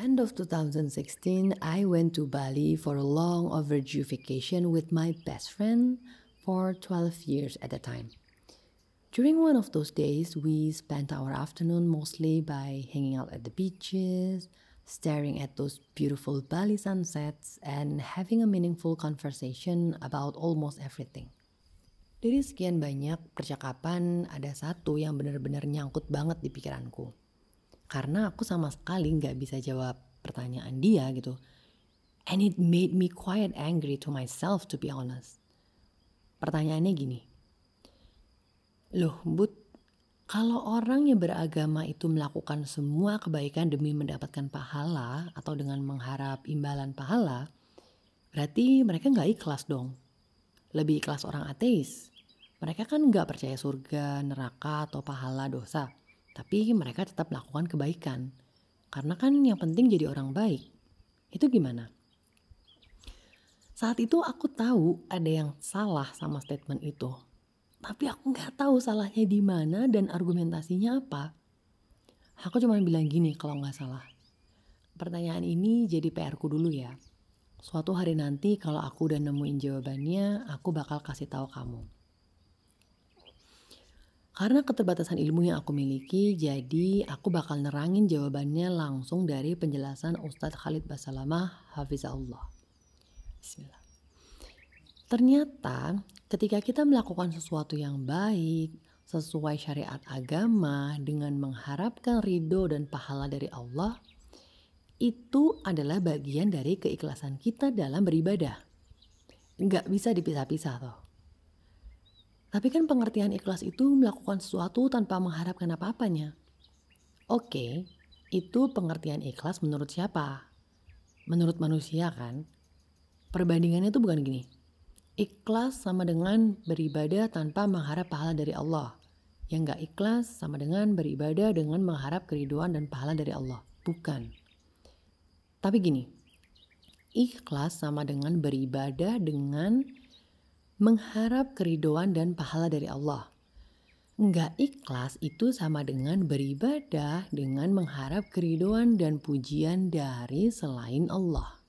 end of 2016, I went to Bali for a long overdue vacation with my best friend for 12 years at a time. During one of those days, we spent our afternoon mostly by hanging out at the beaches, staring at those beautiful Bali sunsets, and having a meaningful conversation about almost everything. Dari sekian banyak percakapan, ada satu yang benar-benar nyangkut banget di pikiranku. Karena aku sama sekali nggak bisa jawab pertanyaan dia gitu. And it made me quite angry to myself to be honest. Pertanyaannya gini. Loh, But, kalau orang yang beragama itu melakukan semua kebaikan demi mendapatkan pahala atau dengan mengharap imbalan pahala, berarti mereka nggak ikhlas dong. Lebih ikhlas orang ateis. Mereka kan nggak percaya surga, neraka, atau pahala dosa. Tapi mereka tetap melakukan kebaikan. Karena kan yang penting jadi orang baik. Itu gimana? Saat itu aku tahu ada yang salah sama statement itu tapi aku nggak tahu salahnya di mana dan argumentasinya apa. Aku cuma bilang gini kalau nggak salah. Pertanyaan ini jadi PR-ku dulu ya. Suatu hari nanti kalau aku udah nemuin jawabannya, aku bakal kasih tahu kamu. Karena keterbatasan ilmu yang aku miliki, jadi aku bakal nerangin jawabannya langsung dari penjelasan Ustadz Khalid Basalamah Hafizahullah. Bismillah. Ternyata ketika kita melakukan sesuatu yang baik, sesuai syariat agama dengan mengharapkan ridho dan pahala dari Allah, itu adalah bagian dari keikhlasan kita dalam beribadah. Nggak bisa dipisah-pisah toh. Tapi kan pengertian ikhlas itu melakukan sesuatu tanpa mengharapkan apa-apanya. Oke, itu pengertian ikhlas menurut siapa? Menurut manusia kan? Perbandingannya itu bukan gini Ikhlas sama dengan beribadah tanpa mengharap pahala dari Allah. Yang gak ikhlas sama dengan beribadah dengan mengharap keriduan dan pahala dari Allah. Bukan. Tapi gini, ikhlas sama dengan beribadah dengan mengharap keriduan dan pahala dari Allah. Enggak ikhlas itu sama dengan beribadah dengan mengharap keriduan dan pujian dari selain Allah.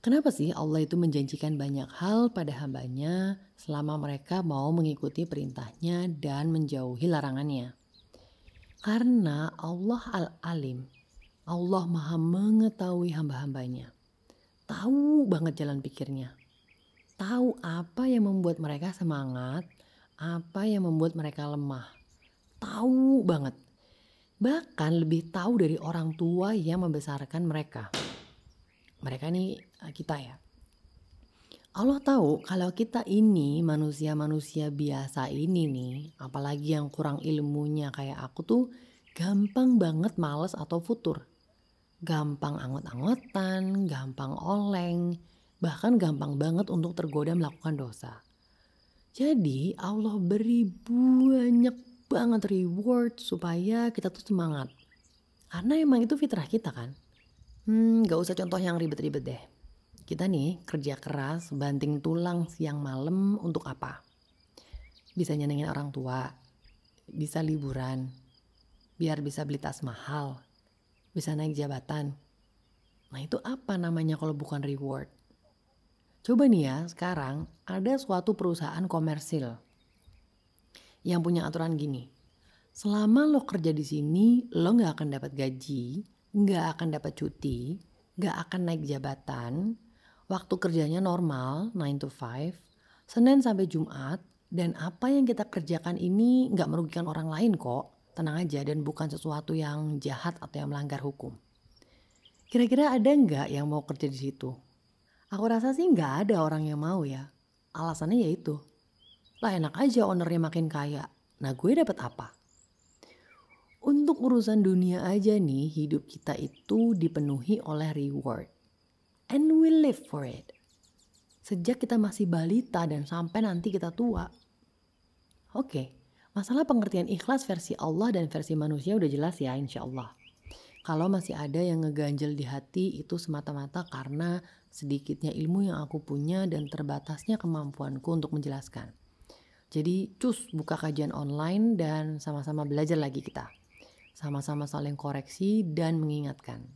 Kenapa sih Allah itu menjanjikan banyak hal pada hambanya selama mereka mau mengikuti perintahnya dan menjauhi larangannya? Karena Allah Al-Alim, Allah maha mengetahui hamba-hambanya. Tahu banget jalan pikirnya. Tahu apa yang membuat mereka semangat, apa yang membuat mereka lemah. Tahu banget. Bahkan lebih tahu dari orang tua yang membesarkan mereka mereka ini eh, kita ya. Allah tahu kalau kita ini manusia-manusia biasa ini nih, apalagi yang kurang ilmunya kayak aku tuh gampang banget males atau futur. Gampang angot-angotan, gampang oleng, bahkan gampang banget untuk tergoda melakukan dosa. Jadi Allah beri banyak banget reward supaya kita tuh semangat. Karena emang itu fitrah kita kan. Hmm, gak usah contoh yang ribet-ribet deh. Kita nih kerja keras, banting tulang siang malam untuk apa? Bisa nyenengin orang tua, bisa liburan, biar bisa beli tas mahal, bisa naik jabatan. Nah itu apa namanya kalau bukan reward? Coba nih ya, sekarang ada suatu perusahaan komersil yang punya aturan gini. Selama lo kerja di sini, lo gak akan dapat gaji, nggak akan dapat cuti, nggak akan naik jabatan, waktu kerjanya normal 9 to 5, Senin sampai Jumat, dan apa yang kita kerjakan ini nggak merugikan orang lain kok, tenang aja dan bukan sesuatu yang jahat atau yang melanggar hukum. Kira-kira ada nggak yang mau kerja di situ? Aku rasa sih nggak ada orang yang mau ya. Alasannya yaitu, lah enak aja ownernya makin kaya. Nah gue dapat apa? Untuk urusan dunia aja nih, hidup kita itu dipenuhi oleh reward. And we live for it. Sejak kita masih balita dan sampai nanti kita tua. Oke, masalah pengertian ikhlas versi Allah dan versi manusia udah jelas ya insya Allah. Kalau masih ada yang ngeganjel di hati itu semata-mata karena sedikitnya ilmu yang aku punya dan terbatasnya kemampuanku untuk menjelaskan. Jadi cus buka kajian online dan sama-sama belajar lagi kita. sama-sama saling koreksi dan mengingatkan.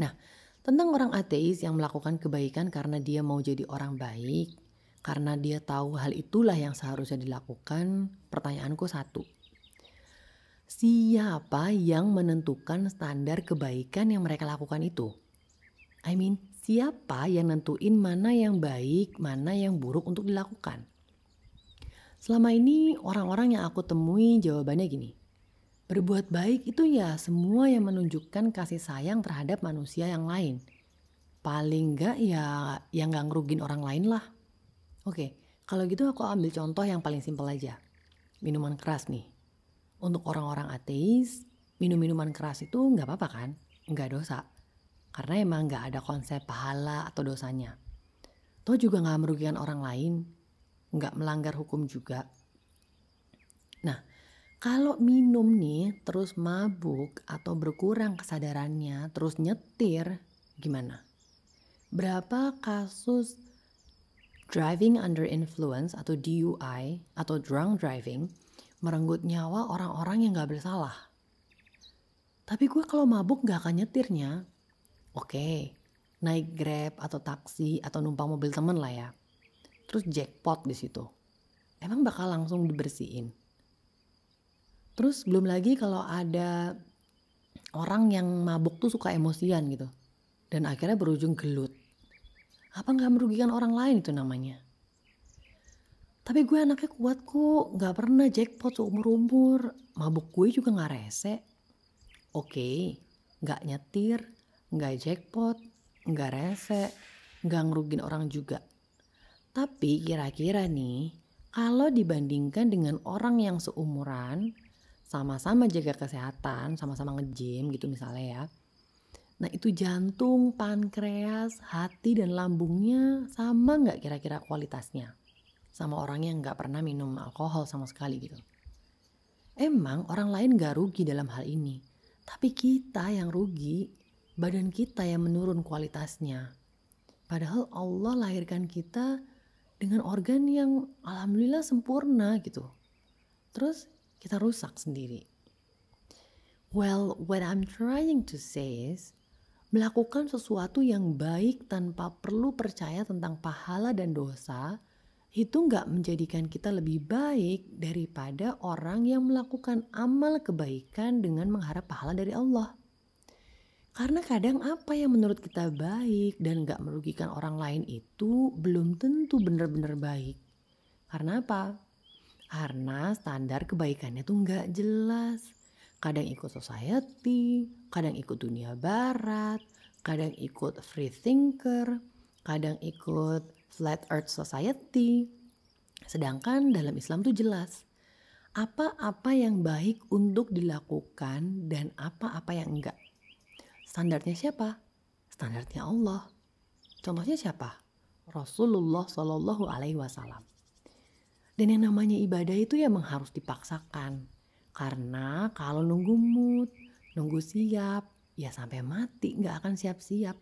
Nah, tentang orang ateis yang melakukan kebaikan karena dia mau jadi orang baik, karena dia tahu hal itulah yang seharusnya dilakukan, pertanyaanku satu. Siapa yang menentukan standar kebaikan yang mereka lakukan itu? I mean, siapa yang nentuin mana yang baik, mana yang buruk untuk dilakukan? Selama ini orang-orang yang aku temui jawabannya gini. Berbuat baik itu ya semua yang menunjukkan kasih sayang terhadap manusia yang lain. Paling enggak ya yang gak ngerugin orang lain lah. Oke, kalau gitu aku ambil contoh yang paling simpel aja. Minuman keras nih. Untuk orang-orang ateis, minum minuman keras itu nggak apa-apa kan? Nggak dosa. Karena emang nggak ada konsep pahala atau dosanya. Toh juga nggak merugikan orang lain, nggak melanggar hukum juga. Nah, kalau minum nih terus mabuk atau berkurang kesadarannya, terus nyetir, gimana? Berapa kasus driving under influence atau DUI atau drunk driving merenggut nyawa orang-orang yang gak bersalah? Tapi gue kalau mabuk gak akan nyetirnya. Oke, naik grab atau taksi atau numpang mobil temen lah ya. Terus jackpot di situ. Emang bakal langsung dibersihin? Terus belum lagi kalau ada orang yang mabuk tuh suka emosian gitu. Dan akhirnya berujung gelut. Apa nggak merugikan orang lain itu namanya? Tapi gue anaknya kuat kok, nggak pernah jackpot seumur-umur. Mabuk gue juga nggak rese. Oke, nggak nyetir, nggak jackpot, nggak rese, nggak ngerugin orang juga. Tapi kira-kira nih, kalau dibandingkan dengan orang yang seumuran, sama-sama jaga kesehatan, sama-sama nge-gym gitu misalnya ya. Nah itu jantung, pankreas, hati dan lambungnya sama nggak kira-kira kualitasnya? Sama orang yang nggak pernah minum alkohol sama sekali gitu. Emang orang lain nggak rugi dalam hal ini. Tapi kita yang rugi, badan kita yang menurun kualitasnya. Padahal Allah lahirkan kita dengan organ yang alhamdulillah sempurna gitu. Terus kita rusak sendiri. Well, what I'm trying to say is, melakukan sesuatu yang baik tanpa perlu percaya tentang pahala dan dosa, itu nggak menjadikan kita lebih baik daripada orang yang melakukan amal kebaikan dengan mengharap pahala dari Allah. Karena kadang apa yang menurut kita baik dan nggak merugikan orang lain itu belum tentu benar-benar baik. Karena apa? Karena standar kebaikannya tuh nggak jelas. Kadang ikut society, kadang ikut dunia barat, kadang ikut free thinker, kadang ikut flat earth society. Sedangkan dalam Islam tuh jelas apa-apa yang baik untuk dilakukan dan apa-apa yang enggak. Standarnya siapa? Standarnya Allah. Contohnya siapa? Rasulullah Shallallahu Alaihi Wasallam. Dan yang namanya ibadah itu ya harus dipaksakan. Karena kalau nunggu mood, nunggu siap, ya sampai mati nggak akan siap-siap.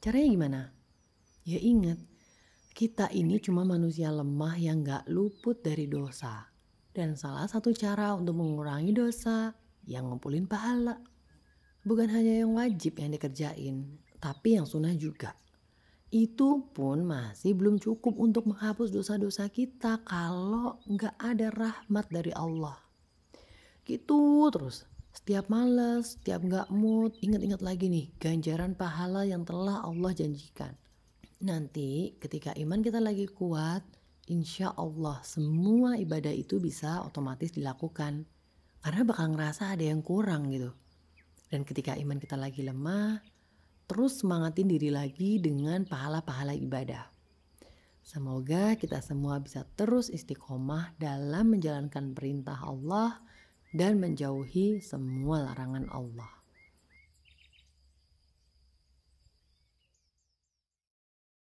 Caranya gimana? Ya ingat, kita ini cuma manusia lemah yang nggak luput dari dosa. Dan salah satu cara untuk mengurangi dosa yang ngumpulin pahala. Bukan hanya yang wajib yang dikerjain, tapi yang sunnah juga itu pun masih belum cukup untuk menghapus dosa-dosa kita kalau nggak ada rahmat dari Allah. Gitu terus. Setiap malas, setiap nggak mood, ingat-ingat lagi nih ganjaran pahala yang telah Allah janjikan. Nanti ketika iman kita lagi kuat, insya Allah semua ibadah itu bisa otomatis dilakukan. Karena bakal ngerasa ada yang kurang gitu. Dan ketika iman kita lagi lemah, terus semangatin diri lagi dengan pahala-pahala ibadah. Semoga kita semua bisa terus istiqomah dalam menjalankan perintah Allah dan menjauhi semua larangan Allah.